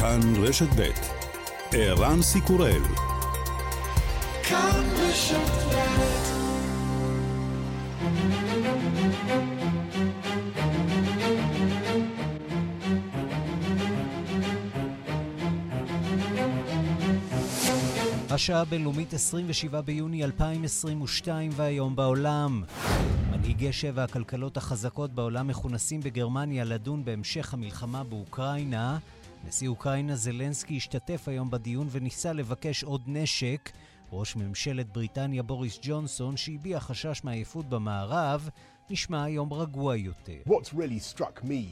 כאן רשת ב' ערן סיקורל כאן רשת השעה הבינלאומית 27 ביוני 2022 והיום בעולם. מנהיגי שבע הכלכלות החזקות בעולם מכונסים בגרמניה לדון בהמשך המלחמה באוקראינה. נשיא אוקראינה זלנסקי השתתף היום בדיון וניסה לבקש עוד נשק. ראש ממשלת בריטניה בוריס ג'ונסון, שהביע חשש מעייפות במערב, נשמע היום רגוע יותר. What's really struck me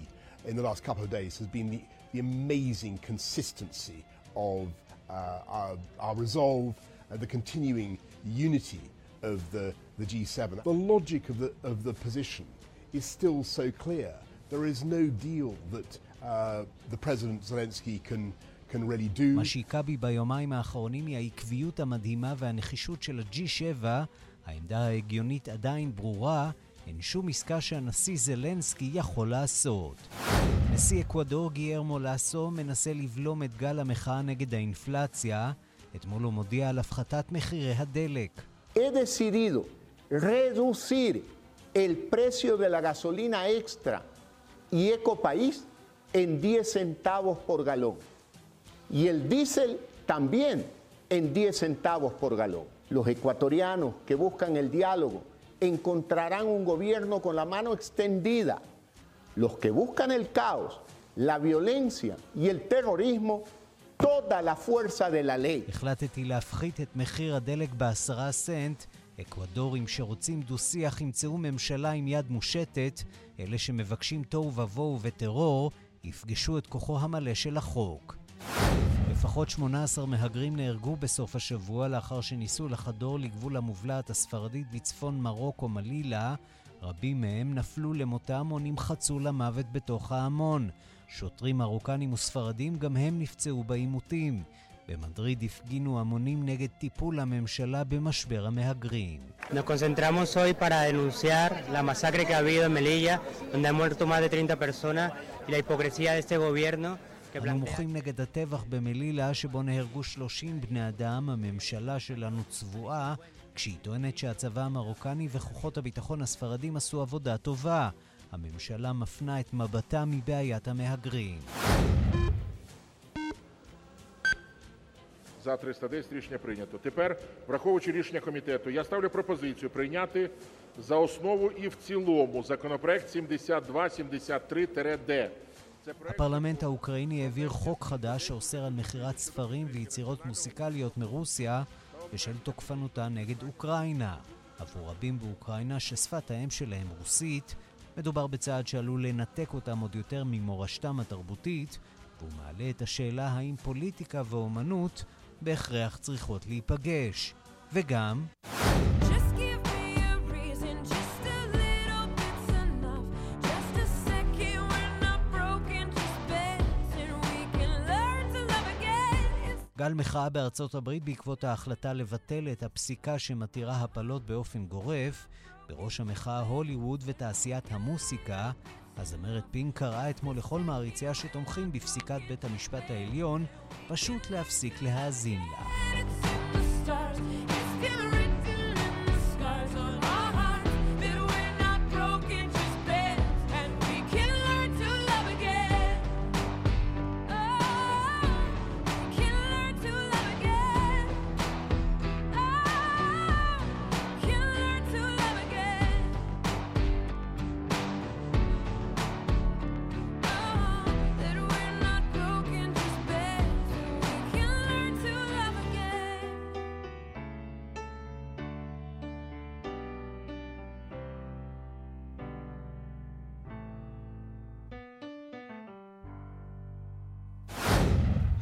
in the last couple of days has been the, the amazing consistency of uh, our, our resolve and the continuing unity of the, the G7. The logic of the, of the position is still so clear. There is no deal that uh, the President Zelensky can, can really do. מה שהיכה בי ביומיים האחרונים היא העקביות המדהימה והנחישות של ה-G7. העמדה ההגיונית עדיין ברורה, אין שום עסקה שהנשיא זלנסקי יכול לעשות. נשיא אקוודור גיירמו לאסו מנסה לבלום את גל המחאה נגד האינפלציה. אתמול הוא מודיע על הפחתת מחירי הדלק. Reducir el precio de la gasolina extra y Ecopaís en 10 centavos por galón. Y el diésel también en 10 centavos por galón. Los ecuatorianos que buscan el diálogo encontrarán un gobierno con la mano extendida. Los que buscan el caos, la violencia y el terrorismo, toda la fuerza de la ley. החלטתי להפחית את מחיר הדלק בעשרה סנט. אקוודורים שרוצים דו-שיח ימצאו ממשלה עם יד מושטת. אלה שמבקשים תוהו ובוהו וטרור יפגשו את כוחו המלא של החוק. לפחות 18 מהגרים נהרגו בסוף השבוע לאחר שניסו לחדור לגבול המובלעת הספרדית בצפון מרוקו מלילה. רבים מהם נפלו למותם או נמחצו למוות בתוך ההמון. שוטרים מרוקנים וספרדים גם הם נפצעו בעימותים. במדריד הפגינו המונים נגד טיפול הממשלה במשבר המהגרים. Nos concentramos hoy para denunciar la masacre que ha habido en Melilla, donde han muerto más de 30 personas, y la hipocresía de este gobierno אנו מוחים נגד הטבח במלילה שבו נהרגו 30 בני אדם, הממשלה שלנו צבועה, כשהיא טוענת שהצבא המרוקני וכוחות הביטחון הספרדים עשו עבודה טובה. הממשלה מפנה את מבטה מבעיית המהגרים. За 310 рішення прийнято. Тепер, враховуючи рішення комітету, я ставлю пропозицію прийняти за основу і в цілому законопроект 7273-д. הפרלמנט האוקראיני העביר חוק חדש שאוסר על מכירת ספרים ויצירות מוסיקליות מרוסיה בשל תוקפנותה נגד אוקראינה. עבור רבים באוקראינה ששפת האם שלהם רוסית, מדובר בצעד שעלול לנתק אותם עוד יותר ממורשתם התרבותית, והוא מעלה את השאלה האם פוליטיקה ואומנות בהכרח צריכות להיפגש. וגם... גל מחאה בארצות הברית בעקבות ההחלטה לבטל את הפסיקה שמתירה הפלות באופן גורף. בראש המחאה הוליווד ותעשיית המוסיקה. הזמרת פינק קראה אתמול לכל מעריציה שתומכים בפסיקת בית המשפט העליון פשוט להפסיק להאזין לה.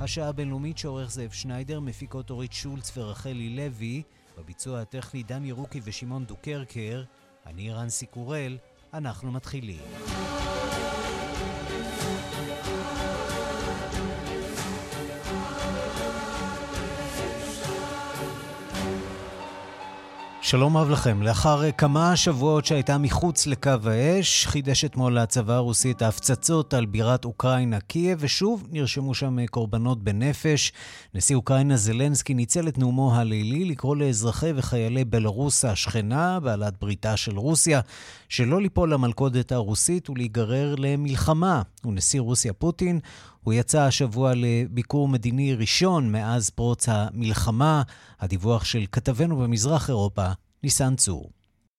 השעה הבינלאומית שעורך זאב שניידר, מפיקות אורית שולץ ורחלי לוי, בביצוע הטכני דן ירוקי ושמעון דוקרקר, אני ערן סיקורל, אנחנו מתחילים. שלום רב לכם. לאחר כמה שבועות שהייתה מחוץ לקו האש, חידש אתמול הצבא הרוסי את ההפצצות על בירת אוקראינה קייב, ושוב נרשמו שם קורבנות בנפש. נשיא אוקראינה זלנסקי ניצל את נאומו הלילי לקרוא לאזרחי וחיילי בלרוס השכנה, בעלת בריתה של רוסיה, שלא ליפול למלכודת הרוסית ולהיגרר למלחמה. ונשיא רוסיה פוטין הוא יצא השבוע לביקור מדיני ראשון מאז פרוץ המלחמה. הדיווח של כתבנו במזרח אירופה, ניסן צור.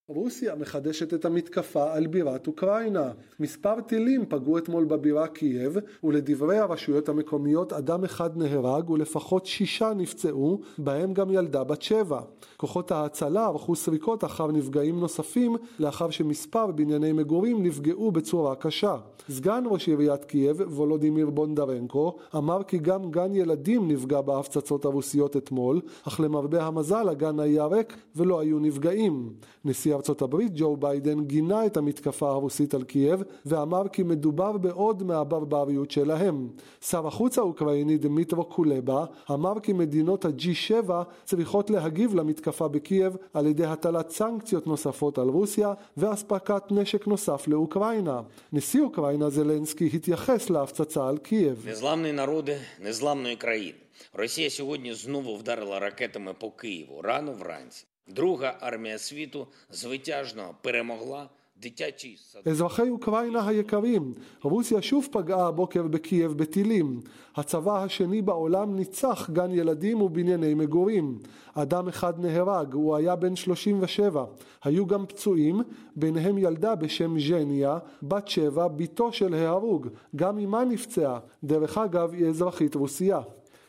רוסיה מחדשת את המתקפה על בירת אוקראינה. מספר טילים פגעו אתמול בבירה קייב, ולדברי הרשויות המקומיות אדם אחד נהרג ולפחות שישה נפצעו, בהם גם ילדה בת שבע. כוחות ההצלה ערכו סריקות אחר נפגעים נוספים, לאחר שמספר בנייני מגורים נפגעו בצורה קשה. סגן ראש עיריית קייב, וולודימיר בונדרנקו, אמר כי גם גן ילדים נפגע בהפצצות הרוסיות אתמול, אך למרבה המזל הגן היה ריק ולא היו נפגעים. נשיא ארצות הברית ג'ו ביידן גינה את המתקפה הרוסית על קייב ואמר כי מדובר בעוד מהברבריות שלהם. שר החוץ האוקראיני דמיטרו קולבה אמר כי מדינות ה-G7 צריכות להגיב למתקפה בקייב על ידי הטלת סנקציות נוספות על רוסיה ואספקת נשק נוסף לאוקראינה. נשיא אוקראינה זלנסקי התייחס להפצצה על קייב. Незламний народи незламної країни. Росія сьогодні знову вдарила ракетами по Києву рано вранці. Друга армія світу звитяжно перемогла дитячий садок. אזרחי אוקראינה היקרים, רוסיה שוב פגעה הבוקר בקייב בטילים. הצבא השני בעולם ניצח גן ילדים ובנייני מגורים. אדם אחד נהרג, הוא היה בן 37. היו גם פצועים, ביניהם ילדה בשם ז'ניה, בת שבע, בתו של ההרוג. גם אמה נפצעה. דרך אגב, היא אזרחית רוסייה.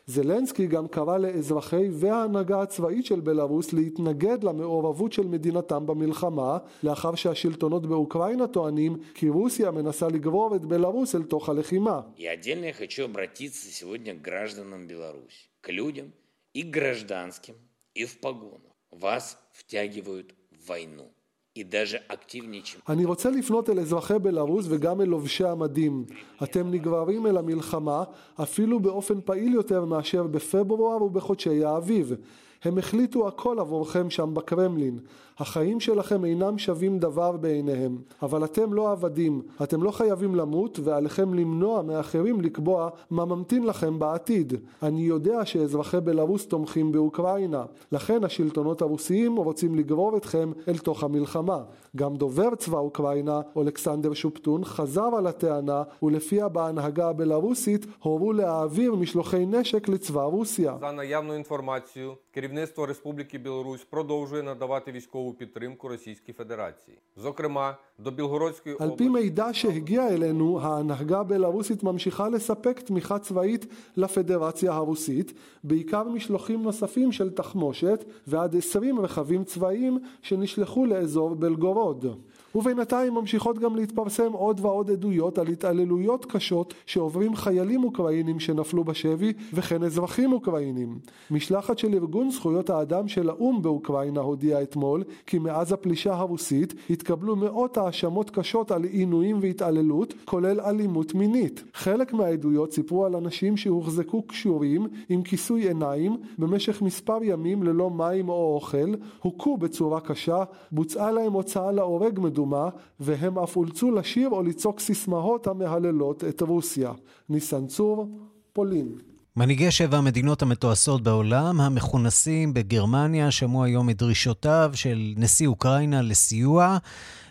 זלנסקי גם קרא לאזרחי וההנהגה הצבאית של בלארוס להתנגד למעורבות של מדינתם במלחמה, לאחר שהשלטונות באוקראינה טוענים כי רוסיה מנסה לגרור את בלארוס אל תוך הלחימה. И отдельно я хочу обратиться сегодня к гражданам Беларуси, к людям и гражданским, и в погонах. Вас втягивают в войну. אני רוצה לפנות אל אזרחי בלרוס וגם אל לובשי המדים. אתם נגררים אל המלחמה אפילו באופן פעיל יותר מאשר בפברואר ובחודשי האביב. הם החליטו הכל עבורכם שם בקרמלין. החיים שלכם אינם שווים דבר בעיניהם, אבל אתם לא עבדים, אתם לא חייבים למות ועליכם למנוע מאחרים לקבוע מה ממתין לכם בעתיד. אני יודע שאזרחי בלרוס תומכים באוקראינה, לכן השלטונות הרוסיים רוצים לגרור אתכם אל תוך המלחמה. גם דובר צבא אוקראינה, אולכסנדר שופטון, חזר על הטענה ולפיה בהנהגה הבלרוסית הורו להעביר משלוחי נשק לצבא רוסיה. За наявною інформацією, керівництво Республіки Білорусь продовжує надавати військову підтримку Російській Федерації. Зокрема, до Білгородської על פי מידע שהגיע אלינו, ההנהגה הבלארוסית ממשיכה לספק תמיכה צבאית לפדרציה הרוסית, בעיקר משלוחים נוספים של תחמושת ועד 20 רכבים צבאיים שנשלחו לאזור בלגורוד. todo. ובינתיים ממשיכות גם להתפרסם עוד ועוד עדויות על התעללויות קשות שעוברים חיילים אוקראינים שנפלו בשבי וכן אזרחים אוקראינים. משלחת של ארגון זכויות האדם של האו"ם באוקראינה הודיעה אתמול כי מאז הפלישה הרוסית התקבלו מאות האשמות קשות על עינויים והתעללות כולל אלימות מינית. חלק מהעדויות סיפרו על אנשים שהוחזקו קשורים עם כיסוי עיניים במשך מספר ימים ללא מים או אוכל, הוכו בצורה קשה, בוצעה להם הוצאה להורג מדומה והם אף אולצו לשיר או לצעוק סיסמאות המהללות את רוסיה. ניסן צור, פולין. מנהיגי שבע המדינות המתועשות בעולם, המכונסים בגרמניה, שמעו היום את דרישותיו של נשיא אוקראינה לסיוע.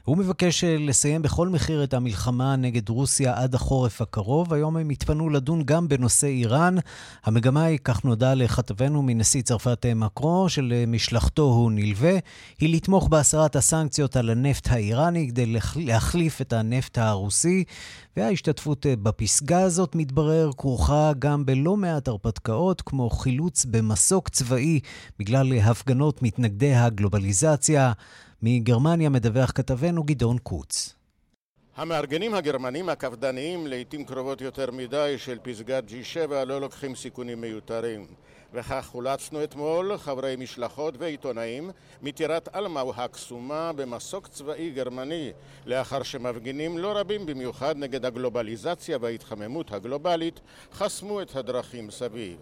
הוא מבקש לסיים בכל מחיר את המלחמה נגד רוסיה עד החורף הקרוב. היום הם התפנו לדון גם בנושא איראן. המגמה היא, כך נודע לכתבנו מנשיא צרפת מקרו, של משלחתו הוא נלווה, היא לתמוך בהסרת הסנקציות על הנפט האיראני כדי להחליף את הנפט הרוסי. וההשתתפות בפסגה הזאת, מתברר, כרוכה גם בלא מעט הרפתקאות, כמו חילוץ במסוק צבאי בגלל הפגנות מתנגדי הגלובליזציה. מגרמניה מדווח כתבנו גדעון קוץ. המארגנים הגרמנים הקפדניים לעיתים קרובות יותר מדי של פסגת G7 לא לוקחים סיכונים מיותרים. וכך חולצנו אתמול, חברי משלחות ועיתונאים, מטירת אלמאו הקסומה במסוק צבאי גרמני, לאחר שמפגינים לא רבים במיוחד נגד הגלובליזציה וההתחממות הגלובלית, חסמו את הדרכים סביב.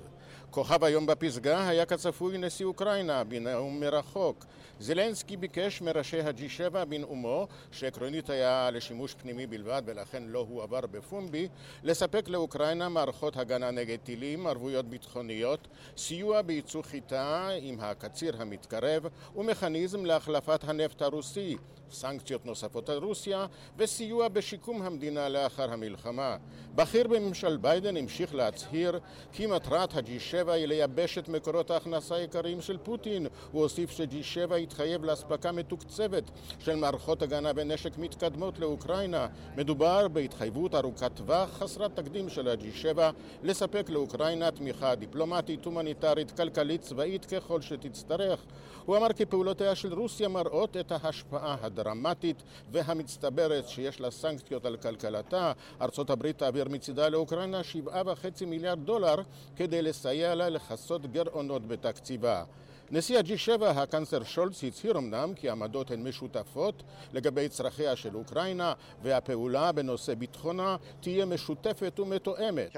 כוכב היום בפסגה היה כצפוי נשיא אוקראינה בנאום מרחוק. זלנסקי ביקש מראשי ה-G7 בנאומו, שעקרונית היה לשימוש פנימי בלבד ולכן לא הועבר בפומבי, לספק לאוקראינה מערכות הגנה נגד טילים, ערבויות ביטחוניות, סיוע בייצוא חיטה עם הקציר המתקרב ומכניזם להחלפת הנפט הרוסי, סנקציות נוספות על רוסיה וסיוע בשיקום המדינה לאחר המלחמה. בכיר בממשל ביידן המשיך להצהיר כי מטרת ה-G7 היא לייבש את מקורות ההכנסה העיקריים של פוטין. הוא הוסיף ש-G7 יתחייב לאספקה מתוקצבת של מערכות הגנה ונשק מתקדמות לאוקראינה. מדובר בהתחייבות ארוכת טווח חסרת תקדים של ה-G7 לספק לאוקראינה תמיכה דיפלומטית, הומניטרית, כלכלית, צבאית ככל שתצטרך. הוא אמר כי פעולותיה של רוסיה מראות את ההשפעה הדרמטית והמצטברת שיש לסנקציות על כלכלתה. ארצות הברית תעביר מצידה לאוקראינה 7.5 מיליארד דולר כדי לסייע לה לכסות גירעונות בתקציבה. נשיא ה-G7, הקנצלר שולץ, הצהיר אמנם כי העמדות הן משותפות לגבי צרכיה של אוקראינה והפעולה בנושא ביטחונה תהיה משותפת ומתואמת.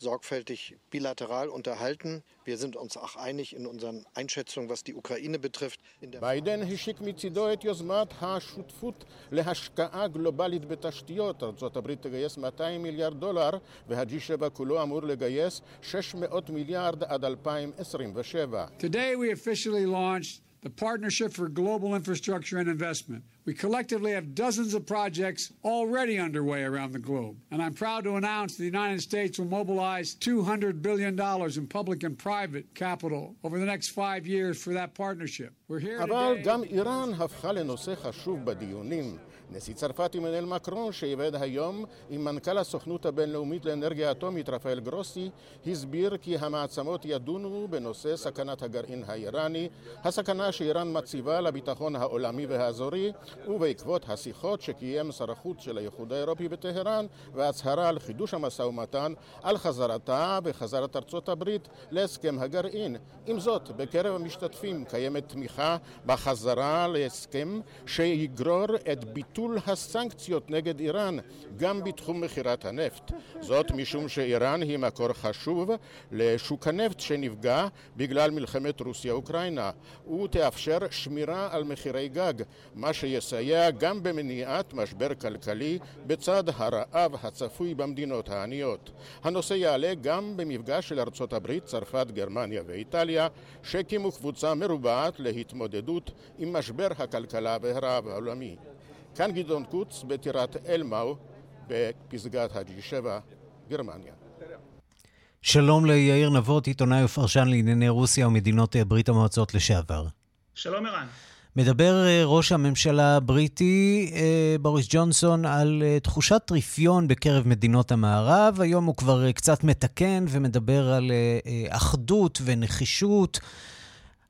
sorgfältig bilateral unterhalten. Wir sind uns auch einig in unseren Einschätzungen, was die Ukraine betrifft. ביידן השיק מצידו את יוזמת השותפות להשקעה גלובלית בתשתיות. ארה"ב תגייס 200 מיליארד דולר וה-G7 כולו אמור לגייס 600 מיליארד עד 2027. Today we officially launched the Partnership for Global Infrastructure and Investment. We collectively have dozens of projects already underway around the globe. And I'm proud to announce the United States will mobilize $200 billion in public and private capital over the next five years for that partnership. We're here אבל today... גם איראן הפכה לנושא חשוב בדיונים. נשיא צרפת עמנואל מקרון, שאיבד היום עם מנכ"ל הסוכנות הבינלאומית לאנרגיה אטומית רפאל גרוסי, הסביר כי המעצמות ידונו בנושא סכנת הגרעין האיראני, הסכנה שאיראן מציבה לביטחון העולמי והאזורי, ובעקבות השיחות שקיים שר החוץ של האיחוד האירופי בטהרן, והצהרה על חידוש המשא ומתן על חזרתה וחזרת ארצות הברית להסכם הגרעין. עם זאת, בקרב המשתתפים קיימת תמיכה בחזרה להסכם שיגרור את ביטול הסנקציות נגד איראן גם בתחום מכירת הנפט. זאת משום שאיראן היא מקור חשוב לשוק הנפט שנפגע בגלל מלחמת רוסיה-אוקראינה ותאפשר שמירה על מחירי גג, מה שיסייע גם במניעת משבר כלכלי בצד הרעב הצפוי במדינות העניות. הנושא יעלה גם במפגש של ארצות הברית, צרפת, גרמניה ואיטליה, שהקימו קבוצה מרובעת להתמודדות עם משבר הכלכלה והרעב העולמי. כאן גדעון קוץ בטירת אלמאו בפסגת ה-G7, גרמניה. שלום ליאיר נבות, עיתונאי ופרשן לענייני רוסיה ומדינות ברית המועצות לשעבר. שלום ערן. מדבר ראש הממשלה הבריטי בוריס ג'ונסון על תחושת רפיון בקרב מדינות המערב. היום הוא כבר קצת מתקן ומדבר על אחדות ונחישות.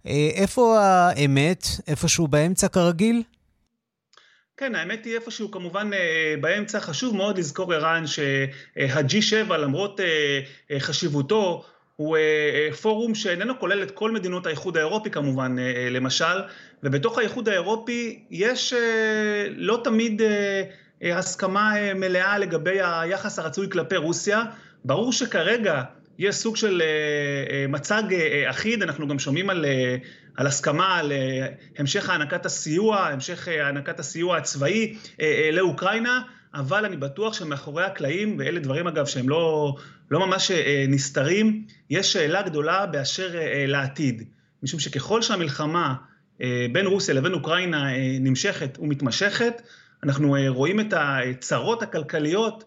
איפה האמת? איפשהו באמצע כרגיל? כן, האמת היא איפשהו כמובן באמצע. חשוב מאוד לזכור, ערן, שה-G7, למרות חשיבותו, הוא פורום שאיננו כולל את כל מדינות האיחוד האירופי כמובן, למשל, ובתוך האיחוד האירופי יש לא תמיד הסכמה מלאה לגבי היחס הרצוי כלפי רוסיה. ברור שכרגע יש סוג של מצג אחיד, אנחנו גם שומעים על, על הסכמה על המשך הענקת הסיוע, המשך הענקת הסיוע הצבאי לאוקראינה, אבל אני בטוח שמאחורי הקלעים, ואלה דברים אגב שהם לא, לא ממש נסתרים, יש שאלה גדולה באשר לעתיד. משום שככל שהמלחמה בין רוסיה לבין אוקראינה נמשכת ומתמשכת, אנחנו רואים את הצרות הכלכליות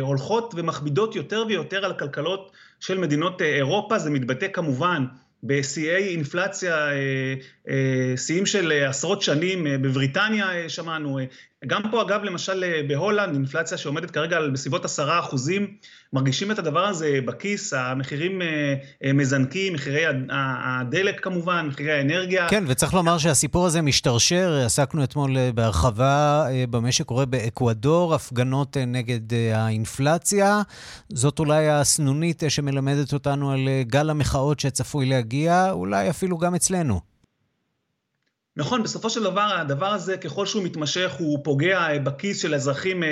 הולכות ומכבידות יותר ויותר על הכלכלות של מדינות אירופה, זה מתבטא כמובן בשיאי אינפלציה, שיאים של עשרות שנים, בבריטניה שמענו, גם פה אגב, למשל בהולנד, אינפלציה שעומדת כרגע על בסביבות עשרה אחוזים, מרגישים את הדבר הזה בכיס, המחירים מזנקים, מחירי הדלק כמובן, מחירי האנרגיה. כן, וצריך לומר שהסיפור הזה משתרשר, עסקנו אתמול בהרחבה במה שקורה באקוודור, הפגנות נגד האינפלציה. זאת אולי הסנונית שמלמדת אותנו על גל המחאות שצפוי להגיע, אולי אפילו גם אצלנו. נכון, בסופו של דבר הדבר הזה, ככל שהוא מתמשך, הוא פוגע בכיס של האזרחים,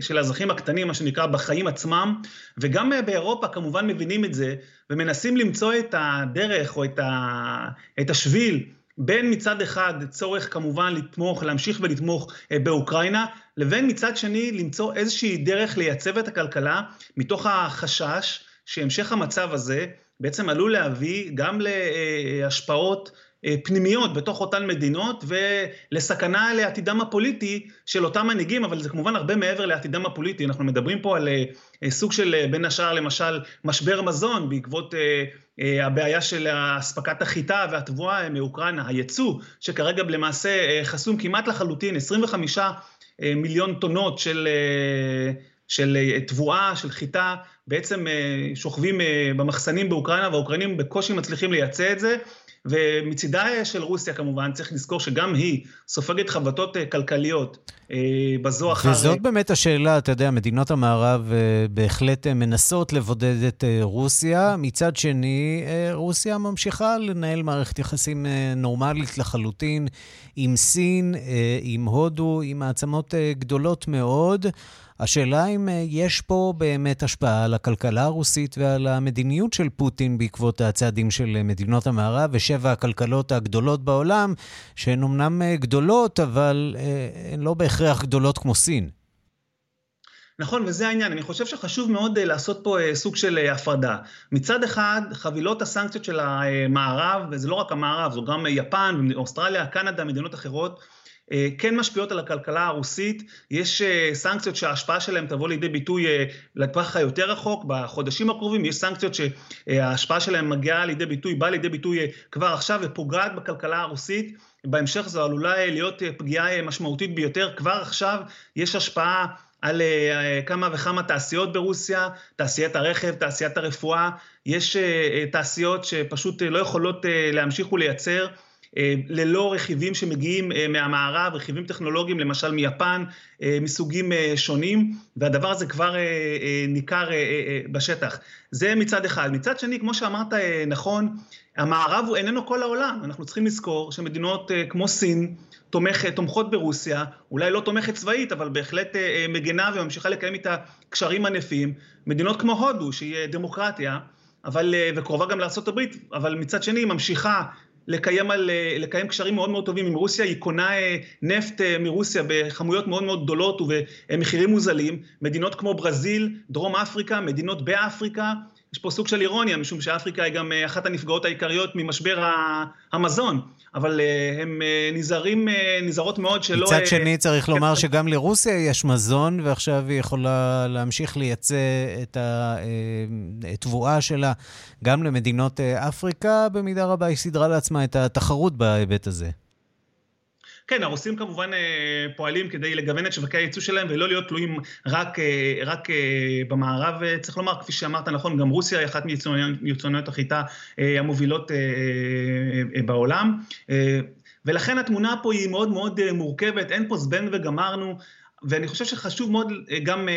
של האזרחים הקטנים, מה שנקרא, בחיים עצמם, וגם באירופה כמובן מבינים את זה, ומנסים למצוא את הדרך או את, ה, את השביל בין מצד אחד צורך כמובן לתמוך, להמשיך ולתמוך באוקראינה, לבין מצד שני למצוא איזושהי דרך לייצב את הכלכלה, מתוך החשש שהמשך המצב הזה בעצם עלול להביא גם להשפעות פנימיות בתוך אותן מדינות ולסכנה לעתידם הפוליטי של אותם מנהיגים, אבל זה כמובן הרבה מעבר לעתידם הפוליטי. אנחנו מדברים פה על סוג של, בין השאר, למשל, משבר מזון בעקבות הבעיה של אספקת החיטה והתבואה מאוקראינה, הייצוא, שכרגע למעשה חסום כמעט לחלוטין, 25 מיליון טונות של... של תבואה, של חיטה, בעצם שוכבים במחסנים באוקראינה, והאוקראינים בקושי מצליחים לייצא את זה, ומצידה של רוסיה כמובן, צריך לזכור שגם היא סופגת חבטות כלכליות בזו אחר... וזאת באמת השאלה, אתה יודע, מדינות המערב בהחלט מנסות לבודד את רוסיה, מצד שני, רוסיה ממשיכה לנהל מערכת יחסים נורמלית לחלוטין עם סין, עם הודו, עם מעצמות גדולות מאוד. השאלה אם יש פה באמת השפעה על הכלכלה הרוסית ועל המדיניות של פוטין בעקבות הצעדים של מדינות המערב ושבע הכלכלות הגדולות בעולם, שהן אומנם גדולות, אבל הן לא בהכרח גדולות כמו סין. נכון, וזה העניין. אני חושב שחשוב מאוד לעשות פה סוג של הפרדה. מצד אחד, חבילות הסנקציות של המערב, וזה לא רק המערב, זו גם יפן, אוסטרליה, קנדה, מדינות אחרות, כן משפיעות על הכלכלה הרוסית, יש סנקציות שההשפעה שלהן תבוא לידי ביטוי לטווח היותר רחוק, בחודשים הקרובים. יש סנקציות שההשפעה שלהן מגיעה לידי ביטוי, באה לידי ביטוי כבר עכשיו ופוגעת בכלכלה הרוסית, בהמשך זו עלולה להיות פגיעה משמעותית ביותר, כבר עכשיו יש השפעה על כמה וכמה תעשיות ברוסיה, תעשיית הרכב, תעשיית הרפואה, יש תעשיות שפשוט לא יכולות להמשיך ולייצר, ללא רכיבים שמגיעים מהמערב, רכיבים טכנולוגיים למשל מיפן, מסוגים שונים, והדבר הזה כבר ניכר בשטח. זה מצד אחד. מצד שני, כמו שאמרת נכון, המערב הוא איננו כל העולם. אנחנו צריכים לזכור שמדינות כמו סין תומך, תומכות ברוסיה, אולי לא תומכת צבאית, אבל בהחלט מגנה וממשיכה לקיים איתה קשרים ענפים. מדינות כמו הודו, שהיא דמוקרטיה, אבל, וקרובה גם לארה"ב, אבל מצד שני היא ממשיכה לקיים, על, לקיים קשרים מאוד מאוד טובים עם רוסיה, היא קונה נפט מרוסיה בכמויות מאוד מאוד גדולות ובמחירים מוזלים, מדינות כמו ברזיל, דרום אפריקה, מדינות באפריקה, יש פה סוג של אירוניה, משום שאפריקה היא גם אחת הנפגעות העיקריות ממשבר המזון, אבל הם נזהרים, נזהרות מאוד שלא... מצד שני צריך לומר שגם לרוסיה יש מזון, ועכשיו היא יכולה להמשיך לייצא את התבואה שלה גם למדינות אפריקה, במידה רבה היא סידרה לעצמה את התחרות בהיבט הזה. כן, הרוסים כמובן פועלים כדי לגוון את שווקי הייצוא שלהם ולא להיות תלויים רק, רק במערב, צריך לומר, כפי שאמרת נכון, גם רוסיה היא אחת מיצואניות החיטה המובילות בעולם, ולכן התמונה פה היא מאוד מאוד מורכבת, אין פה זבנג וגמרנו, ואני חושב שחשוב מאוד גם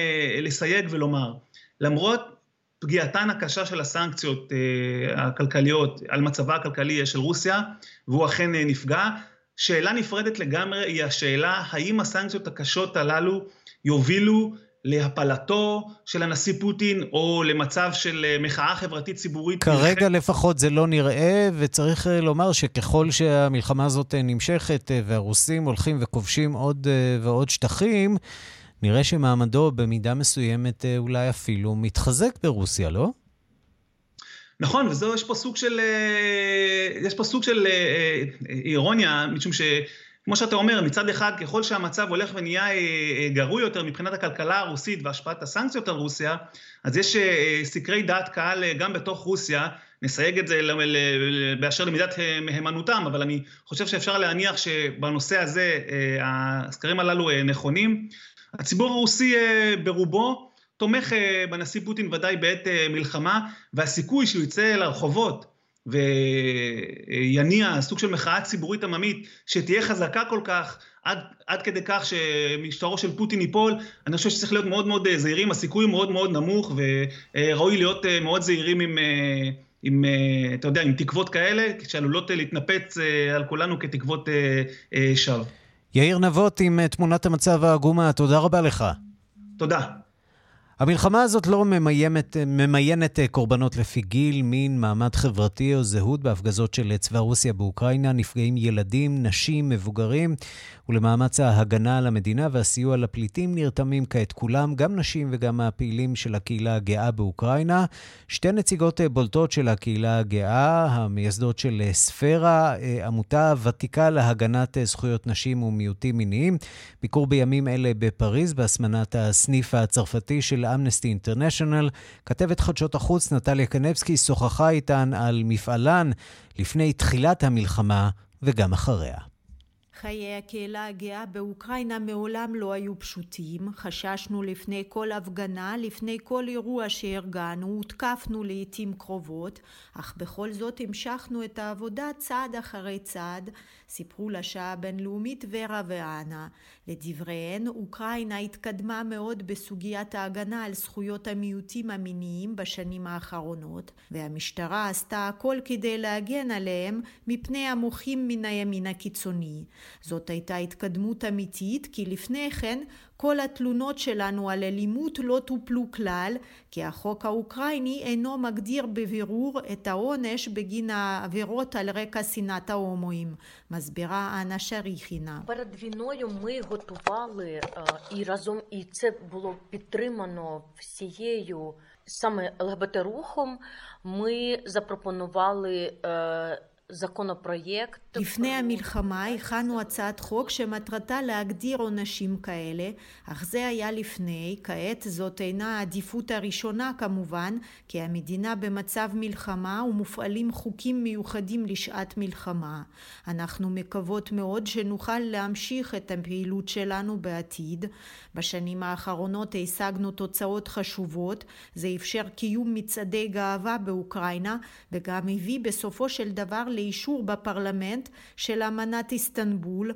לסייג ולומר, למרות פגיעתן הקשה של הסנקציות הכלכליות על מצבה הכלכלי של רוסיה, והוא אכן נפגע, שאלה נפרדת לגמרי היא השאלה האם הסנקציות הקשות הללו יובילו להפלתו של הנשיא פוטין או למצב של מחאה חברתית ציבורית. כרגע. לפחות זה לא נראה, וצריך לומר שככל שהמלחמה הזאת נמשכת והרוסים הולכים וכובשים עוד ועוד שטחים, נראה שמעמדו במידה מסוימת אולי אפילו מתחזק ברוסיה, לא? נכון, וזו, יש פה סוג של, יש פה סוג של אירוניה, משום שכמו שאתה אומר, מצד אחד, ככל שהמצב הולך ונהיה גרוע יותר מבחינת הכלכלה הרוסית והשפעת הסנקציות על רוסיה, אז יש סקרי דעת קהל גם בתוך רוסיה, נסייג את זה באשר למידת מהימנותם, אבל אני חושב שאפשר להניח שבנושא הזה הסקרים הללו נכונים. הציבור הרוסי ברובו תומך בנשיא פוטין ודאי בעת מלחמה, והסיכוי שהוא יצא לרחובות ויניע סוג של מחאה ציבורית עממית שתהיה חזקה כל כך, עד, עד כדי כך שמשטרו של פוטין ייפול, אני חושב שצריך להיות מאוד מאוד זהירים, הסיכוי מאוד מאוד נמוך, וראוי להיות מאוד זהירים עם, עם, אתה יודע, עם תקוות כאלה, שעלולות להתנפץ על כולנו כתקוות שווא. יאיר נבות עם תמונת המצב העגומה, תודה רבה לך. תודה. המלחמה הזאת לא ממיינת, ממיינת קורבנות לפי גיל, מין, מעמד חברתי או זהות. בהפגזות של צבא רוסיה באוקראינה נפגעים ילדים, נשים, מבוגרים, ולמאמץ ההגנה על המדינה והסיוע לפליטים נרתמים כעת כולם, גם נשים וגם הפעילים של הקהילה הגאה באוקראינה. שתי נציגות בולטות של הקהילה הגאה, המייסדות של ספירה, עמותה ותיקה להגנת זכויות נשים ומיעוטים מיניים. ביקור בימים אלה בפריז, בהסמנת הסניף הצרפתי של אמנסטי אינטרנשיונל. כתבת חדשות החוץ נטליה קנבסקי שוחחה איתן על מפעלן לפני תחילת המלחמה וגם אחריה. חיי הקהילה הגאה באוקראינה מעולם לא היו פשוטים. חששנו לפני כל הפגנה, לפני כל אירוע שארגנו, הותקפנו לעיתים קרובות, אך בכל זאת המשכנו את העבודה צעד אחרי צעד, סיפרו לשעה הבינלאומית ורה ואנה. לדבריהן, אוקראינה התקדמה מאוד בסוגיית ההגנה על זכויות המיעוטים המיניים בשנים האחרונות, והמשטרה עשתה הכל כדי להגן עליהם מפני המוחים מן הימין הקיצוני. זאת הייתה התקדמות אמיתית, כי לפני כן כל התלונות שלנו על אלימות לא טופלו כלל, כי החוק האוקראיני אינו מגדיר בבירור את העונש בגין העבירות על רקע שנאת ההומואים, מסבירה אנה שריחינה. Перед війною ми готували саме ЛГБТ-рухом. Ми запропонували לפני המלחמה הכנו הצעת חוק שמטרתה להגדיר עונשים כאלה, אך זה היה לפני, כעת זאת אינה העדיפות הראשונה כמובן, כי המדינה במצב מלחמה ומופעלים חוקים מיוחדים לשעת מלחמה. אנחנו מקוות מאוד שנוכל להמשיך את הפעילות שלנו בעתיד. בשנים האחרונות השגנו תוצאות חשובות, זה אפשר קיום מצעדי גאווה באוקראינה, וגם הביא בסופו של דבר לאישור בפרלמנט של אמנת איסטנבול.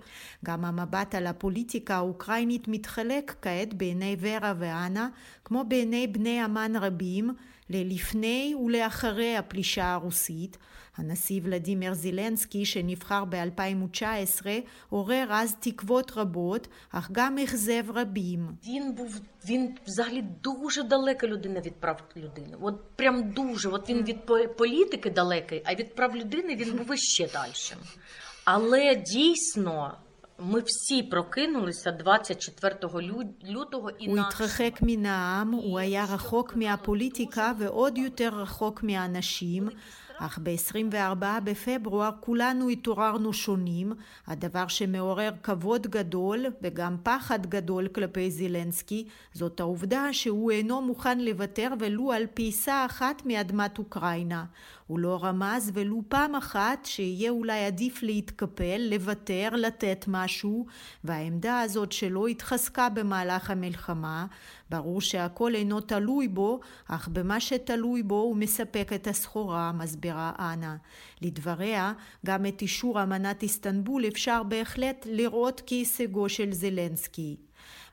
גם המבט על הפוליטיקה האוקראינית מתחלק כעת בעיני ורה ואנה, כמו בעיני בני אמן רבים, ללפני ולאחרי הפלישה הרוסית. הנשיא ולדימיר זילנסקי שנבחר ב-2019 עורר אז תקוות רבות, אך גם אכזב רבים. Він був, він взагалі дуже далека людина від прав людини. От прям дуже. От він від політики далекий, а від прав людини він був іще далі. Але дійсно ми всі прокинулися 24 лютого і הוא התרחק מן העם, הוא היה רחוק מהפוליטיקה ועוד יותר רחוק מהאנשים. אך ב-24 בפברואר כולנו התעוררנו שונים, הדבר שמעורר כבוד גדול וגם פחד גדול כלפי זילנסקי, זאת העובדה שהוא אינו מוכן לוותר ולו על פיסה אחת מאדמת אוקראינה. הוא לא רמז ולו פעם אחת שיהיה אולי עדיף להתקפל, לוותר, לתת משהו, והעמדה הזאת שלו התחזקה במהלך המלחמה. ברור שהכל אינו תלוי בו, אך במה שתלוי בו הוא מספק את הסחורה, מסבירה אנה. לדבריה, גם את אישור אמנת איסטנבול אפשר בהחלט לראות כהישגו של זלנסקי.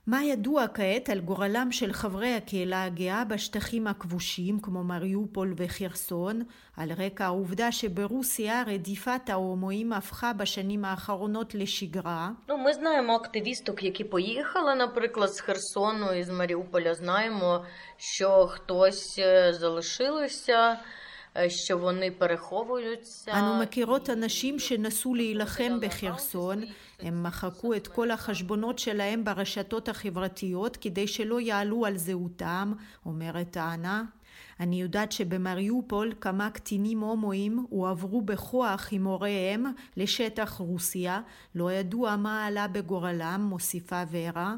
מה ידוע כעת על גורלם של חברי הקהילה הגאה בשטחים הכבושים כמו מריופול וחירסון, על רקע העובדה שברוסיה רדיפת ההומואים הפכה בשנים האחרונות לשגרה? Ну, ми знаємо активісток, які поїхали, наприклад, з Херсону і з Маріуполя. Знаємо, що хтось залишилося. що вони переховуються. אנו מכירות אנשים שנסו להילחם בחרסון, הם מחקו את כל החשבונות שלהם ברשתות החברתיות כדי שלא יעלו על זהותם, אומרת אנה. אני יודעת שבמריופול כמה קטינים הומואים הועברו בכוח עם הוריהם לשטח רוסיה, לא ידוע מה עלה בגורלם, מוסיפה ורה.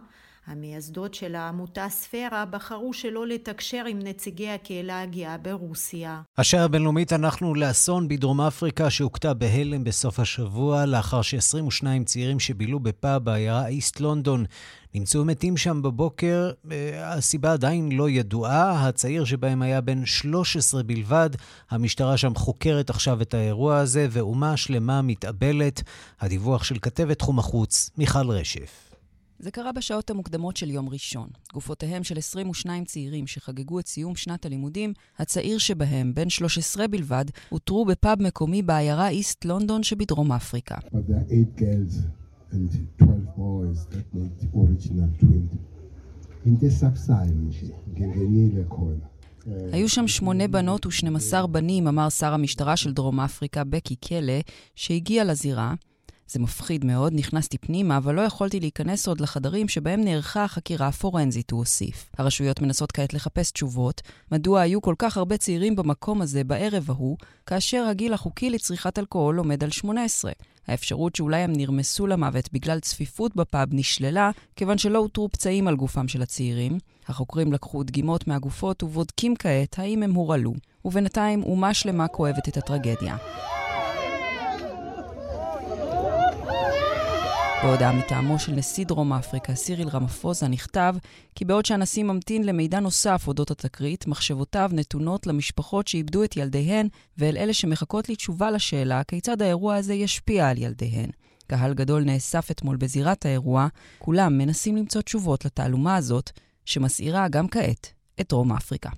המייסדות של העמותה ספירה בחרו שלא לתקשר עם נציגי הקהילה הגאה ברוסיה. השעה הבינלאומית אנחנו לאסון בדרום אפריקה שהוכתה בהלם בסוף השבוע לאחר ש-22 צעירים שבילו בפאב בעיירה איסט לונדון נמצאו מתים שם בבוקר, אה, הסיבה עדיין לא ידועה, הצעיר שבהם היה בן 13 בלבד. המשטרה שם חוקרת עכשיו את האירוע הזה, ואומה שלמה מתאבלת. הדיווח של כתבת תחום החוץ, מיכל רשף. זה קרה בשעות המוקדמות של יום ראשון. גופותיהם של 22 צעירים שחגגו את סיום שנת הלימודים, הצעיר שבהם, בן 13 בלבד, אותרו בפאב מקומי בעיירה איסט לונדון שבדרום אפריקה. היו שם שמונה בנות ושנים בנים, אמר שר המשטרה של דרום אפריקה, בקי קלה, שהגיע לזירה, זה מפחיד מאוד, נכנסתי פנימה, אבל לא יכולתי להיכנס עוד לחדרים שבהם נערכה החקירה הפורנזית, הוא הוסיף. הרשויות מנסות כעת לחפש תשובות, מדוע היו כל כך הרבה צעירים במקום הזה בערב ההוא, כאשר הגיל החוקי לצריכת אלכוהול עומד על 18. האפשרות שאולי הם נרמסו למוות בגלל צפיפות בפאב נשללה, כיוון שלא אותרו פצעים על גופם של הצעירים. החוקרים לקחו דגימות מהגופות ובודקים כעת האם הם הורעלו, ובינתיים אומה שלמה כואבת את הטרגדיה. בהודעה מטעמו של נשיא דרום אפריקה, סיריל רמפוזה, נכתב כי בעוד שהנשיא ממתין למידע נוסף אודות התקרית, מחשבותיו נתונות למשפחות שאיבדו את ילדיהן ואל אלה שמחכות לתשובה לשאלה כיצד האירוע הזה ישפיע על ילדיהן. קהל גדול נאסף אתמול בזירת האירוע, כולם מנסים למצוא תשובות לתעלומה הזאת, שמסעירה גם כעת את דרום אפריקה.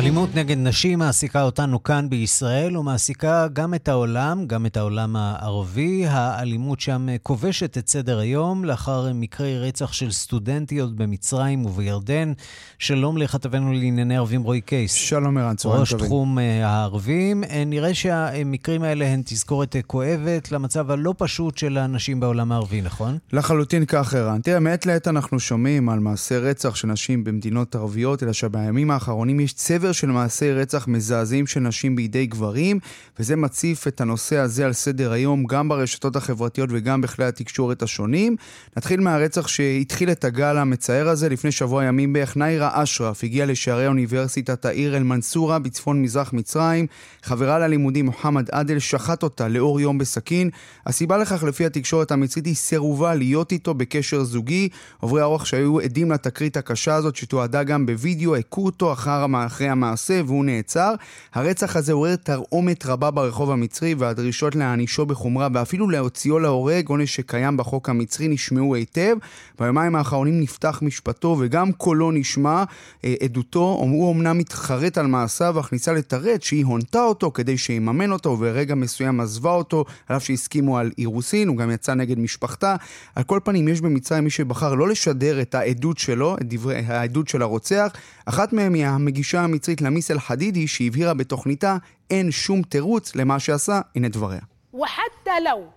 אלימות נגד נשים מעסיקה אותנו כאן בישראל ומעסיקה גם את העולם, גם את העולם הערבי. האלימות שם כובשת את סדר היום לאחר מקרי רצח של סטודנטיות במצרים ובירדן. שלום לכתבנו לענייני ערבים רועי קייס. שלום ערן, צהריים טובים. ראש תחום אה, הערבים. אה, נראה שהמקרים האלה הן תזכורת כואבת למצב הלא פשוט של הנשים בעולם הערבי, נכון? לחלוטין כך, ערן. תראה, מעת לעת אנחנו שומעים על מעשי רצח של נשים במדינות ערביות, אלא שבימים האחרונים יש צבר סדר של מעשי רצח מזעזעים של נשים בידי גברים, וזה מציף את הנושא הזה על סדר היום גם ברשתות החברתיות וגם בכלי התקשורת השונים. נתחיל מהרצח שהתחיל את הגל המצער הזה לפני שבוע ימים בערך. ניירה אשרף הגיעה לשערי אוניברסיטת העיר אל-מנסורה בצפון מזרח מצרים. חברה ללימודים מוחמד עדל שחט אותה לאור יום בסכין. הסיבה לכך לפי התקשורת המצרית היא סירובה להיות איתו בקשר זוגי. עוברי האורח שהיו עדים לתקרית הקשה הזאת שתועדה גם בווידאו, הכו אותו אחר, אחרי המעשה והוא נעצר. הרצח הזה עורר תרעומת רבה ברחוב המצרי והדרישות להענישו בחומרה ואפילו להוציאו להורג, עונש שקיים בחוק המצרי, נשמעו היטב. ביומיים האחרונים נפתח משפטו וגם קולו נשמע, אה, עדותו, הוא אמנם מתחרט על מעשיו אך ניסה לתרץ שהיא הונתה אותו כדי שיממן אותו וברגע מסוים עזבה אותו, על אף שהסכימו על אירוסין, הוא גם יצא נגד משפחתה. על כל פנים יש במצרים מי שבחר לא לשדר את העדות שלו, את דברי, העדות של הרוצח. אחת מהם היא המגישה המצרית המצרית למיס אל-חדידי שהבהירה בתוכניתה אין שום תירוץ למה שעשה, הנה דבריה. وحتى لو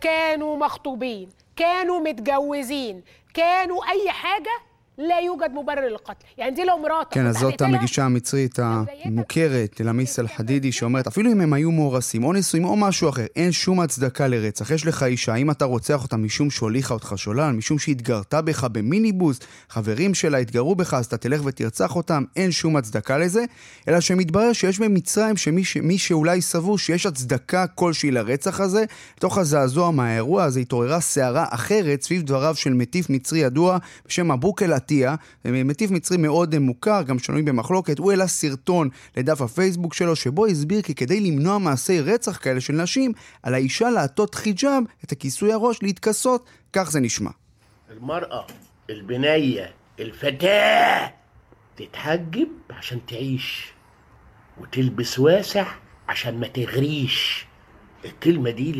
كانوا مخطوبين كانوا متجوزين كانوا أي حاجة لا يوجد مبرر للقتل يعني دي لو مراتك כן, אז זאת המגישה המצרית המוכרת, אלמיס אל-חדידי, שאומרת, אפילו אם הם היו מאורסים או נשואים או משהו אחר, אין שום הצדקה לרצח. יש לך אישה, אם אתה רוצח אותה משום שהוליכה אותך שולל, משום שהתגרתה בך במיניבוס, חברים שלה התגרו בך, אז אתה תלך ותרצח אותם, אין שום הצדקה לזה, אלא שמתברר שיש במצרים שמי ש... שאולי סבור שיש הצדקה כלשהי לרצח הזה, לתוך הזעזוע מהאירוע הזה התעוררה סערה אחרת סביב דבריו של מטיף מצרי ידוע בשם אבוק אל עטיה, מטיף מצרי מאוד מוכר, גם שנוי במחלוקת, הוא העלה סרטון לדף הפייסבוק שלו, שבו הסביר כי כדי למנוע מעשי רצח כאלה של נשים, על האישה לעטות חיג'אב, את הכיסוי הראש, להתכסות, כך זה נשמע. المرأة البنية الفتاة تتحجب عشان تعيش وتلبس واسع عشان ما تغريش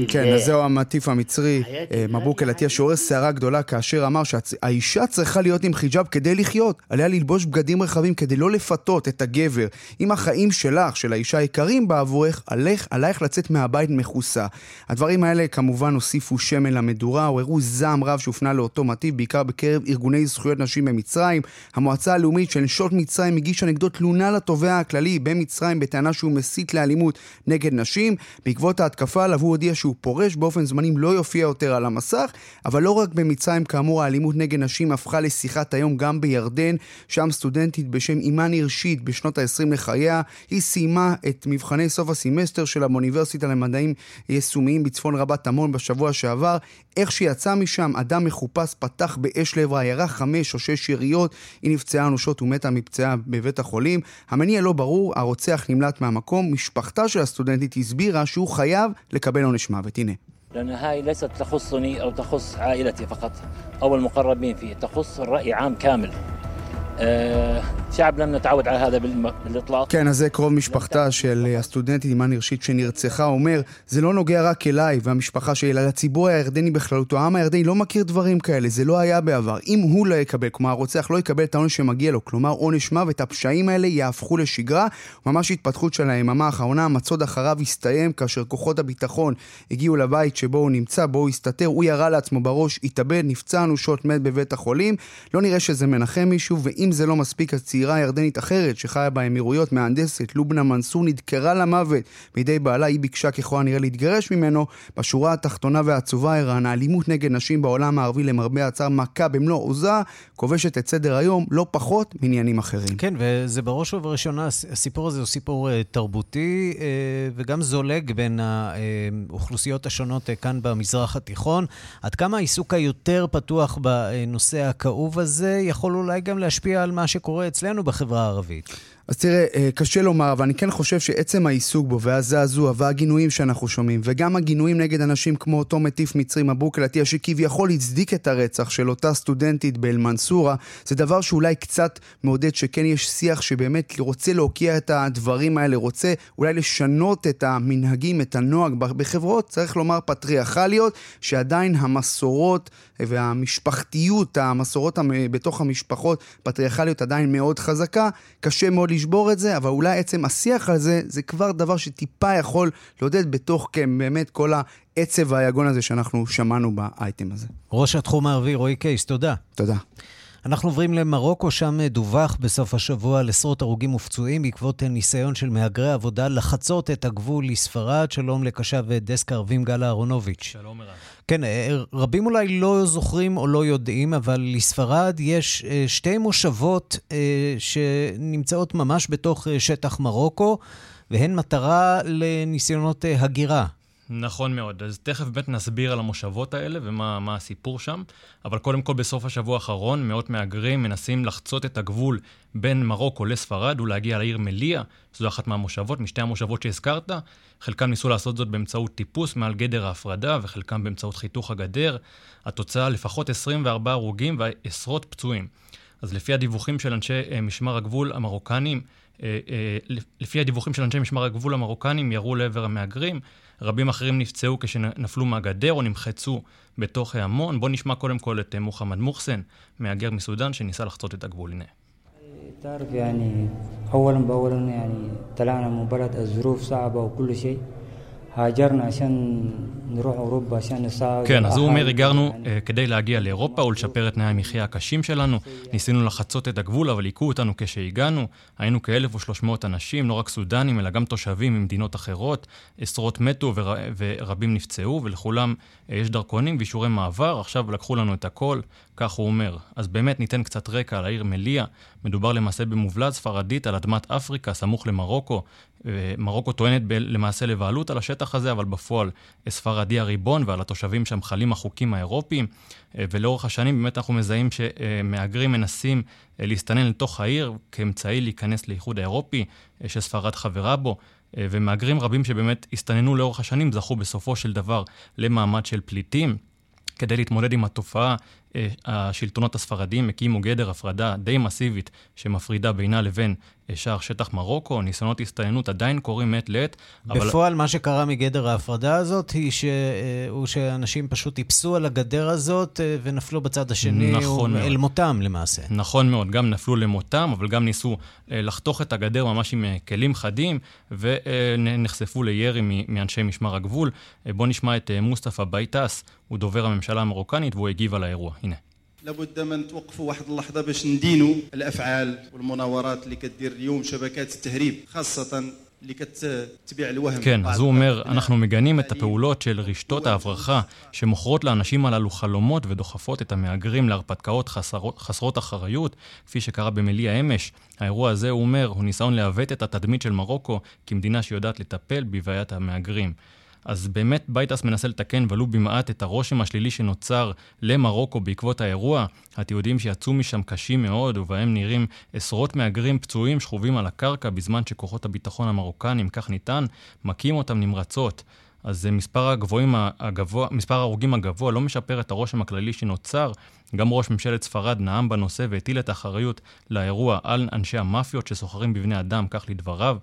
כן, אז זהו המטיף המצרי, אה, מבוק אלעטיה, שעורר סערה גדולה כאשר אמר שהאישה צריכה להיות עם חיג'אב כדי לחיות. עליה ללבוש בגדים רחבים כדי לא לפתות את הגבר. אם החיים שלך, של האישה יקרים בעבורך, עליך, עלייך לצאת מהבית מכוסה. הדברים האלה כמובן הוסיפו שמן למדורה, עוררו זעם רב שהופנה לאותו מטיף, בעיקר בקרב ארגוני זכויות נשים במצרים. המועצה הלאומית של נשות מצרים הגישה נגדו תלונה לתובע הכללי במצרים בטענה שהוא מסית לאלימות נגד נשים. בעקבות ההתקפה עליו הוא הודיע שהוא פורש באופן זמני, לא יופיע יותר על המסך, אבל לא רק במצרים, כאמור, האלימות נגד נשים הפכה לשיחת היום גם בירדן, שם סטודנטית בשם אימאן הירשית בשנות ה-20 לחייה, היא סיימה את מבחני סוף הסמסטר שלה באוניברסיטה למדעים יישומיים בצפון רבת עמון בשבוע שעבר. איך שיצא משם, אדם מחופש פתח באש לעברה, ירה חמש או שש יריות, היא נפצעה אנושות ומתה מפצעה בבית החולים. המניע לא ברור, הרוצח נמלט מהמקום. משפחתה של הסטודנטית הסבירה שהוא חייב לקבל עונש מוות. הנה. لأن هاي ليست تخصني أو تخص عائلتي فقط أو المقربين فيه تخص الرأي عام كامل شعب لم نتعود على هذا بالاطلاق. כן, אז זה קרוב משפחתה של הסטודנטית אימאן הירשית שנרצחה, אומר, זה לא נוגע רק אליי והמשפחה שלי, אלא לציבור הירדני בכללותו. העם הירדני לא מכיר דברים כאלה, זה לא היה בעבר. אם הוא לא יקבל, כלומר הרוצח לא יקבל את העונש שמגיע לו, כלומר עונש מוות, הפשעים האלה יהפכו לשגרה. ממש התפתחות של היממה האחרונה, המצוד אחריו הסתיים כאשר כוחות הביטחון הגיעו לבית שבו הוא נמצא, בו הוא הסתתר, הוא ירה לעצמו בראש, התאבד, נפצע אנושות, מת בבית החולים. לא נראה שזה מנחם מישהו, ואם זה לא מספיק, הצעירה ירדנית אחרת שחיה באמירויות, מהנדסת, לובנה מנסור, נדקרה למוות בידי בעלה, היא ביקשה ככל הנראה להתגרש ממנו. בשורה התחתונה והעצובה, ערן, האלימות נגד נשים בעולם הערבי למרבה הצער מכה במלוא עוזה, כובשת את סדר היום לא פחות מעניינים אחרים. כן, וזה בראש ובראשונה, הסיפור הזה הוא סיפור uh, תרבותי uh, וגם זולג בין האוכלוסיות השונות uh, כאן במזרח התיכון. עד כמה העיסוק היותר פתוח בנושא הכאוב הזה יכול אולי גם להשפיע על מה שקורה אצלנו בחברה הערבית? אז תראה, אה, קשה לומר, אבל אני כן חושב שעצם העיסוק בו והזעזוע והגינויים שאנחנו שומעים, וגם הגינויים נגד אנשים כמו אותו מטיף מצרי מבוק אלעטיה, שכביכול הצדיק את הרצח של אותה סטודנטית באל-מנסורה, זה דבר שאולי קצת מעודד שכן יש שיח שבאמת רוצה להוקיע את הדברים האלה, רוצה אולי לשנות את המנהגים, את הנוהג. בחברות, צריך לומר פטריארכליות, שעדיין המסורות והמשפחתיות, המסורות בתוך המשפחות, פטריארכליות עדיין מאוד חזקה, קשה מאוד לשבור את זה, אבל אולי עצם השיח על זה, זה כבר דבר שטיפה יכול לעודד בתוך, כן, באמת כל העצב והיגון הזה שאנחנו שמענו באייטם הזה. ראש התחום הערבי, רועי קייס, תודה. תודה. אנחנו עוברים למרוקו, שם דווח בסוף השבוע על עשרות הרוגים ופצועים בעקבות ניסיון של מהגרי עבודה לחצות את הגבול לספרד. שלום לקשב דסק ערבים גל אהרונוביץ'. שלום ערן. כן, רבים אולי לא זוכרים או לא יודעים, אבל לספרד יש שתי מושבות שנמצאות ממש בתוך שטח מרוקו, והן מטרה לניסיונות הגירה. נכון מאוד. אז תכף באמת נסביר על המושבות האלה ומה הסיפור שם. אבל קודם כל, בסוף השבוע האחרון, מאות מהגרים מנסים לחצות את הגבול בין מרוקו לספרד ולהגיע לעיר מליה, זו אחת מהמושבות, משתי המושבות שהזכרת. חלקם ניסו לעשות זאת באמצעות טיפוס מעל גדר ההפרדה, וחלקם באמצעות חיתוך הגדר. התוצאה, לפחות 24 הרוגים ועשרות פצועים. אז לפי הדיווחים של אנשי משמר הגבול המרוקנים, לפי הדיווחים של אנשי משמר הגבול המרוקנים, ירו לעבר המהגרים. רבים אחרים נפצעו כשנפלו מהגדר או נמחצו בתוך ההמון. בואו נשמע קודם כל את מוחמד מוחסן, מהגר מסודאן, שניסה לחצות את הגבול. הנה. تعرف يعني اولا باولا يعني طلعنا من بلد الظروف صعبه وكل شيء כן, אז הוא אומר, הגרנו uh, כדי להגיע לאירופה ולשפר את תנאי המחיה הקשים שלנו. ניסינו לחצות את הגבול, אבל היכו אותנו כשהגענו. היינו כ-1,300 אנשים, לא רק סודנים, אלא גם תושבים ממדינות אחרות. עשרות מתו ור... ורבים נפצעו, ולכולם uh, יש דרכונים ואישורי מעבר. עכשיו לקחו לנו את הכל, כך הוא אומר. אז באמת ניתן קצת רקע על העיר מליה. מדובר למעשה במובלעת ספרדית על אדמת אפריקה, סמוך למרוקו. מרוקו טוענת ב- למעשה לבעלות על השטח הזה, אבל בפועל ספרדי הריבון ועל התושבים שם חלים החוקים האירופיים. ולאורך השנים באמת אנחנו מזהים שמהגרים מנסים להסתנן לתוך העיר כאמצעי להיכנס לאיחוד האירופי, שספרד חברה בו. ומהגרים רבים שבאמת הסתננו לאורך השנים זכו בסופו של דבר למעמד של פליטים. כדי להתמודד עם התופעה השלטונות הספרדיים הקימו גדר הפרדה די מסיבית שמפרידה בינה לבין שער שטח מרוקו, ניסיונות הסתננות עדיין קורים מעת לעת. בפועל אבל... מה שקרה מגדר ההפרדה הזאת היא ש... הוא שאנשים פשוט טיפסו על הגדר הזאת ונפלו בצד השני נכון אל מותם למעשה. נכון מאוד, גם נפלו למותם, אבל גם ניסו לחתוך את הגדר ממש עם כלים חדים ונחשפו לירי מאנשי משמר הגבול. בואו נשמע את מוסטפא בייטס, הוא דובר הממשלה המרוקנית והוא הגיב על האירוע. הנה. لابد من توقفوا واحد اللحظه باش ندينوا الافعال والمناورات اللي كدير اليوم شبكات التهريب خاصه כן, אז הוא אומר, אנחנו מגנים את הפעולות של רשתות ההברחה שמוכרות לאנשים הללו חלומות ודוחפות את המהגרים להרפתקאות חסרות, חסרות אחריות, כפי שקרה במליע אמש. האירוע הזה, הוא אומר, הוא ניסיון לעוות את התדמית של מרוקו כמדינה שיודעת לטפל בבעיית המהגרים. אז באמת בייטס מנסה לתקן ולו במעט את הרושם השלילי שנוצר למרוקו בעקבות האירוע. התיעודים שיצאו משם קשים מאוד, ובהם נראים עשרות מהגרים פצועים שכובים על הקרקע בזמן שכוחות הביטחון המרוקנים, כך נטען, מכים אותם נמרצות. אז מספר, הגבוהים, הגבוה, מספר ההרוגים הגבוה לא משפר את הרושם הכללי שנוצר. גם ראש ממשלת ספרד נאם בנושא והטיל את האחריות לאירוע על אנשי המאפיות שסוחרים בבני אדם, כך לדבריו.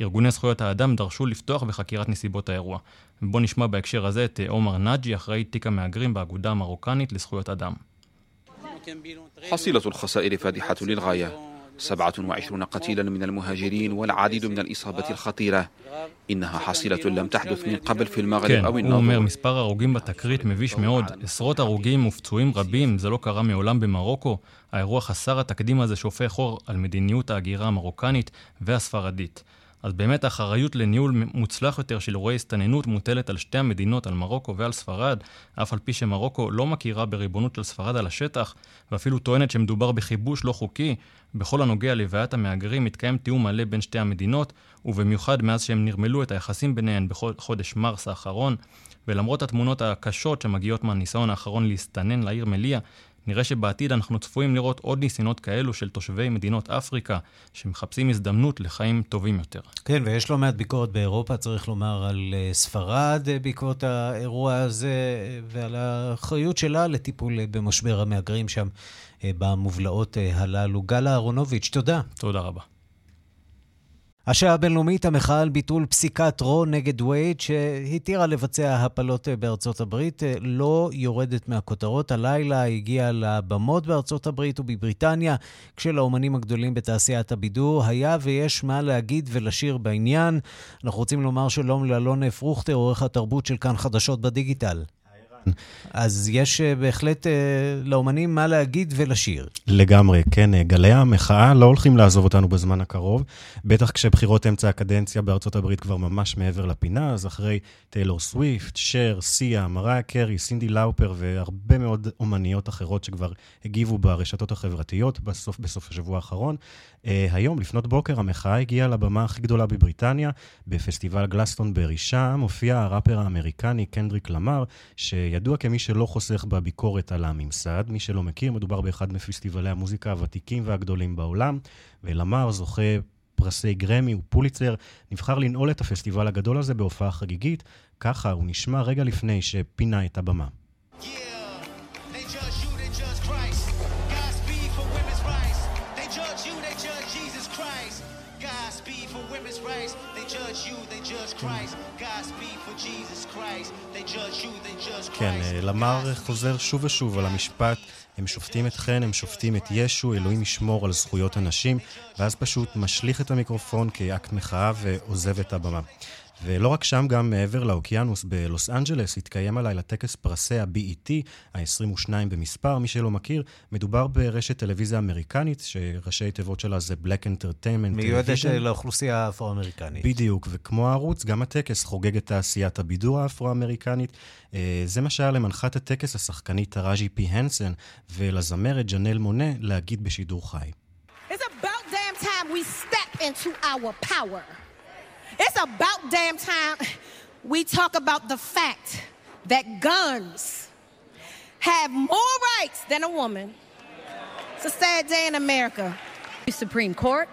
ארגוני זכויות האדם דרשו לפתוח בחקירת נסיבות האירוע. בואו נשמע בהקשר הזה את עומר נאג'י, אחראי תיק המהגרים באגודה המרוקנית לזכויות אדם. حصيلة الخسائر فادحة للغاية 27 قتيلا من المهاجرين والعديد من الإصابة الخطيرة إنها حصيلة لم تحدث من قبل في المغرب כן, أو הוא אומר, מספר הרוגים בתקרית מביש מאוד. עשרות הרוגים ופצועים רבים, זה לא קרה מעולם במרוקו. האירוע חסר התקדים הזה שופך אור על מדיניות ההגירה המרוקנית והספרדית. אז באמת האחריות לניהול מוצלח יותר של אירועי הסתננות מוטלת על שתי המדינות, על מרוקו ועל ספרד, אף על פי שמרוקו לא מכירה בריבונות של ספרד על השטח, ואפילו טוענת שמדובר בכיבוש לא חוקי. בכל הנוגע לבעיית המהגרים מתקיים תיאום מלא בין שתי המדינות, ובמיוחד מאז שהם נרמלו את היחסים ביניהן בחודש מרס האחרון. ולמרות התמונות הקשות שמגיעות מהניסיון האחרון להסתנן לעיר מליה, נראה שבעתיד אנחנו צפויים לראות עוד ניסיונות כאלו של תושבי מדינות אפריקה, שמחפשים הזדמנות לחיים טובים יותר. כן, ויש לא מעט ביקורת באירופה, צריך לומר, על אה, ספרד אה, בעקבות האירוע הזה, ועל האחריות שלה לטיפול אה, במשבר המהגרים שם במובלעות הללו. גל אהרונוביץ', תודה. תודה רבה. השעה הבינלאומית, המחאה על ביטול פסיקת רו נגד וייד, שהתירה לבצע הפלות בארצות הברית, לא יורדת מהכותרות. הלילה הגיעה לבמות בארצות הברית ובבריטניה, כשלאומנים הגדולים בתעשיית הבידור היה ויש מה להגיד ולשיר בעניין. אנחנו רוצים לומר שלום לאלון פרוכטר, עורך התרבות של כאן חדשות בדיגיטל. אז יש אה, בהחלט אה, לאומנים מה להגיד ולשיר. לגמרי, כן. אה, גלי המחאה לא הולכים לעזוב אותנו בזמן הקרוב, בטח כשבחירות אמצע הקדנציה בארצות הברית כבר ממש מעבר לפינה, אז אחרי טיילור סוויפט, שר, סיה, מריה קרי, סינדי לאופר והרבה מאוד אומניות אחרות שכבר הגיבו ברשתות החברתיות בסוף, בסוף השבוע האחרון. היום, לפנות בוקר, המחאה הגיעה לבמה הכי גדולה בבריטניה, בפסטיבל גלסטונברי. שם הופיע הראפר האמריקני קנדריק למר, ש... ידוע כמי שלא חוסך בביקורת על הממסד. מי שלא מכיר, מדובר באחד מפסטיבלי המוזיקה הוותיקים והגדולים בעולם, ולמר זוכה פרסי גרמי ופוליצר, נבחר לנעול את הפסטיבל הגדול הזה בהופעה חגיגית. ככה הוא נשמע רגע לפני שפינה את הבמה. Yeah. למר חוזר שוב ושוב על המשפט, הם שופטים אתכן, הם שופטים את ישו, אלוהים ישמור על זכויות הנשים, ואז פשוט משליך את המיקרופון כאקט מחאה ועוזב את הבמה. ולא רק שם, גם מעבר לאוקיינוס בלוס אנג'לס, התקיים הלילה טקס פרסי ה-BET, ה-22 במספר. מי שלא מכיר, מדובר ברשת טלוויזיה אמריקנית, שראשי תיבות שלה זה Black Entertainment מיועדת לאוכלוסייה האפרו-אמריקנית. בדיוק, וכמו הערוץ, גם הטקס חוגג את תעשיית הבידור האפרו-אמריקנית. אה, זה מה שהיה למנחת הטקס השחקנית טראז'י פי הנסן, ולזמרת ג'נל מונה להגיד בשידור חי. It's about damn time we step into our power. It's about damn time we talk about the fact that guns have more rights than a woman. It's a sad day in America. Supreme Court.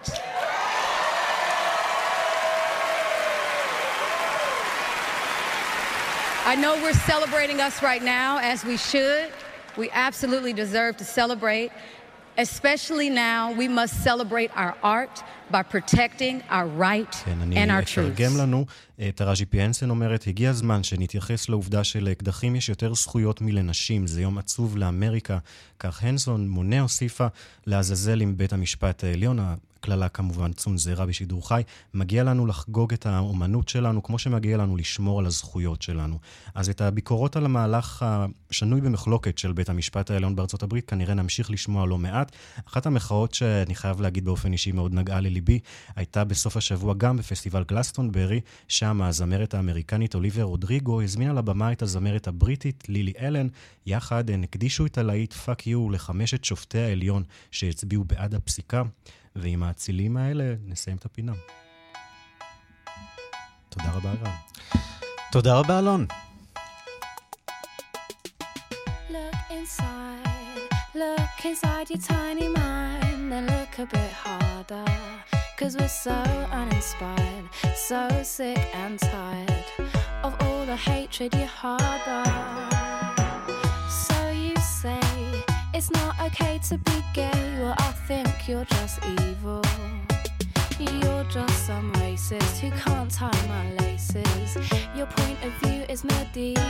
I know we're celebrating us right now, as we should. We absolutely deserve to celebrate. Especially now, we must celebrate our art by protecting our right כן, and our אני truth. אתרגם לנו. תראז'י פיאנסן אומרת, הגיע הזמן שנתייחס לעובדה שלאקדחים יש יותר זכויות מלנשים. זה יום עצוב לאמריקה. כך הנסון מונה הוסיפה לעזאזל עם בית המשפט העליון. הקללה כמובן צונזרה בשידור חי. מגיע לנו לחגוג את האומנות שלנו, כמו שמגיע לנו לשמור על הזכויות שלנו. אז את הביקורות על המהלך השנוי במחלוקת של בית המשפט העליון בארצות הברית, כנראה נמשיך לשמוע לא מעט. אחת המחאות שאני חייב להגיד באופן אישי מאוד נגעה לליבי, הייתה בסוף השבוע גם בפסטיבל גלסטונברי, שם הזמרת האמריקנית אוליביה רודריגו הזמינה לבמה את הזמרת הבריטית לילי אלן. יחד הן הקדישו את הלהיט "Fuck You" לחמשת שופטי העליון שהצביעו בעד הפסיקה. ועם האצילים האלה נסיים את הפינה. תודה רבה, ערן. תודה רבה, אלון. Look inside your tiny mind and look a bit harder. Cause we're so uninspired, so sick and tired of all the hatred you harbor. It's not okay to be gay, well, I think you're just evil. You're just some racist who can't tie my laces. Your point of view is medieval.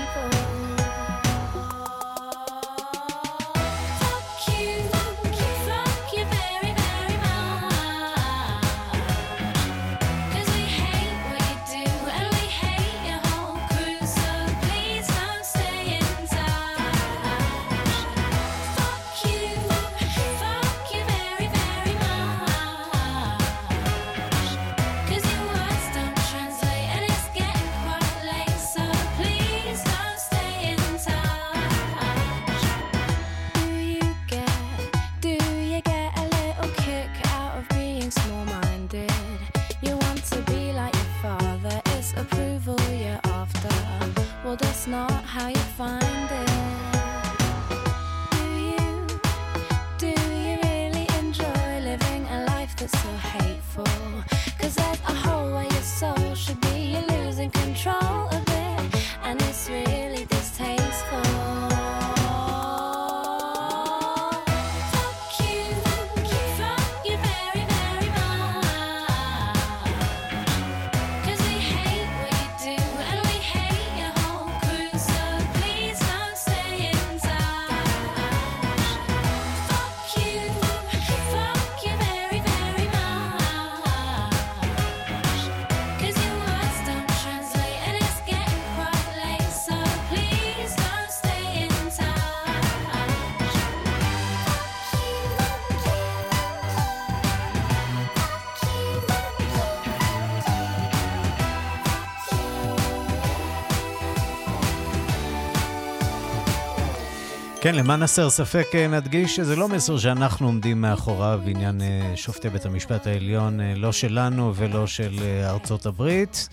כן, למען הסר ספק אה, נדגיש שזה לא מסר שאנחנו עומדים מאחוריו בעניין אה, שופטי בית המשפט העליון, אה, לא שלנו ולא של ארצות הברית.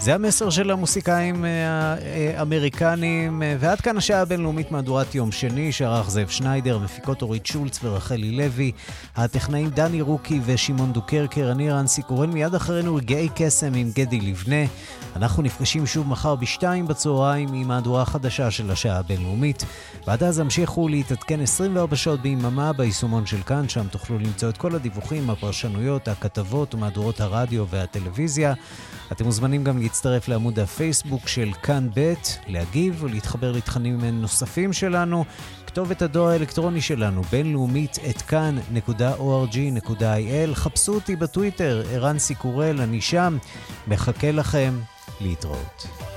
זה המסר של המוסיקאים אה, האמריקנים, אה, ועד כאן השעה הבינלאומית מהדורת יום שני, שערך זאב שניידר, מפיקות אורית שולץ ורחלי לוי, הטכנאים דני רוקי ושמעון דוקרקר, אני רנסי קורן, מיד אחרינו רגעי קסם עם גדי לבנה. אנחנו נפגשים שוב מחר בשתיים בצהריים עם מהדורה החדשה של השעה הבינלאומית. ועד אז המשיכו להתעדכן 24 שעות ביממה ביישומון של כאן, שם תוכלו למצוא את כל הדיווחים, הפרשנויות, הכתבות ומהדורות הרדיו והטלוויזיה. אתם מוזמנים גם להצטרף לעמוד הפייסבוק של כאן ב', להגיב ולהתחבר לתכנים נוספים שלנו. כתובת הדואר האלקטרוני שלנו, בינלאומית, את כאן.org.il. חפשו אותי בטוויטר, ערן סיקורל, אני שם, מחכה לכם, להתראות.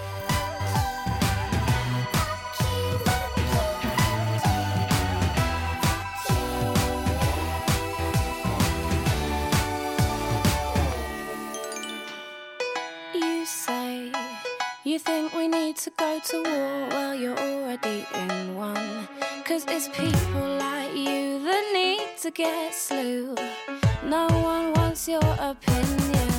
Get slew. No one wants your opinion.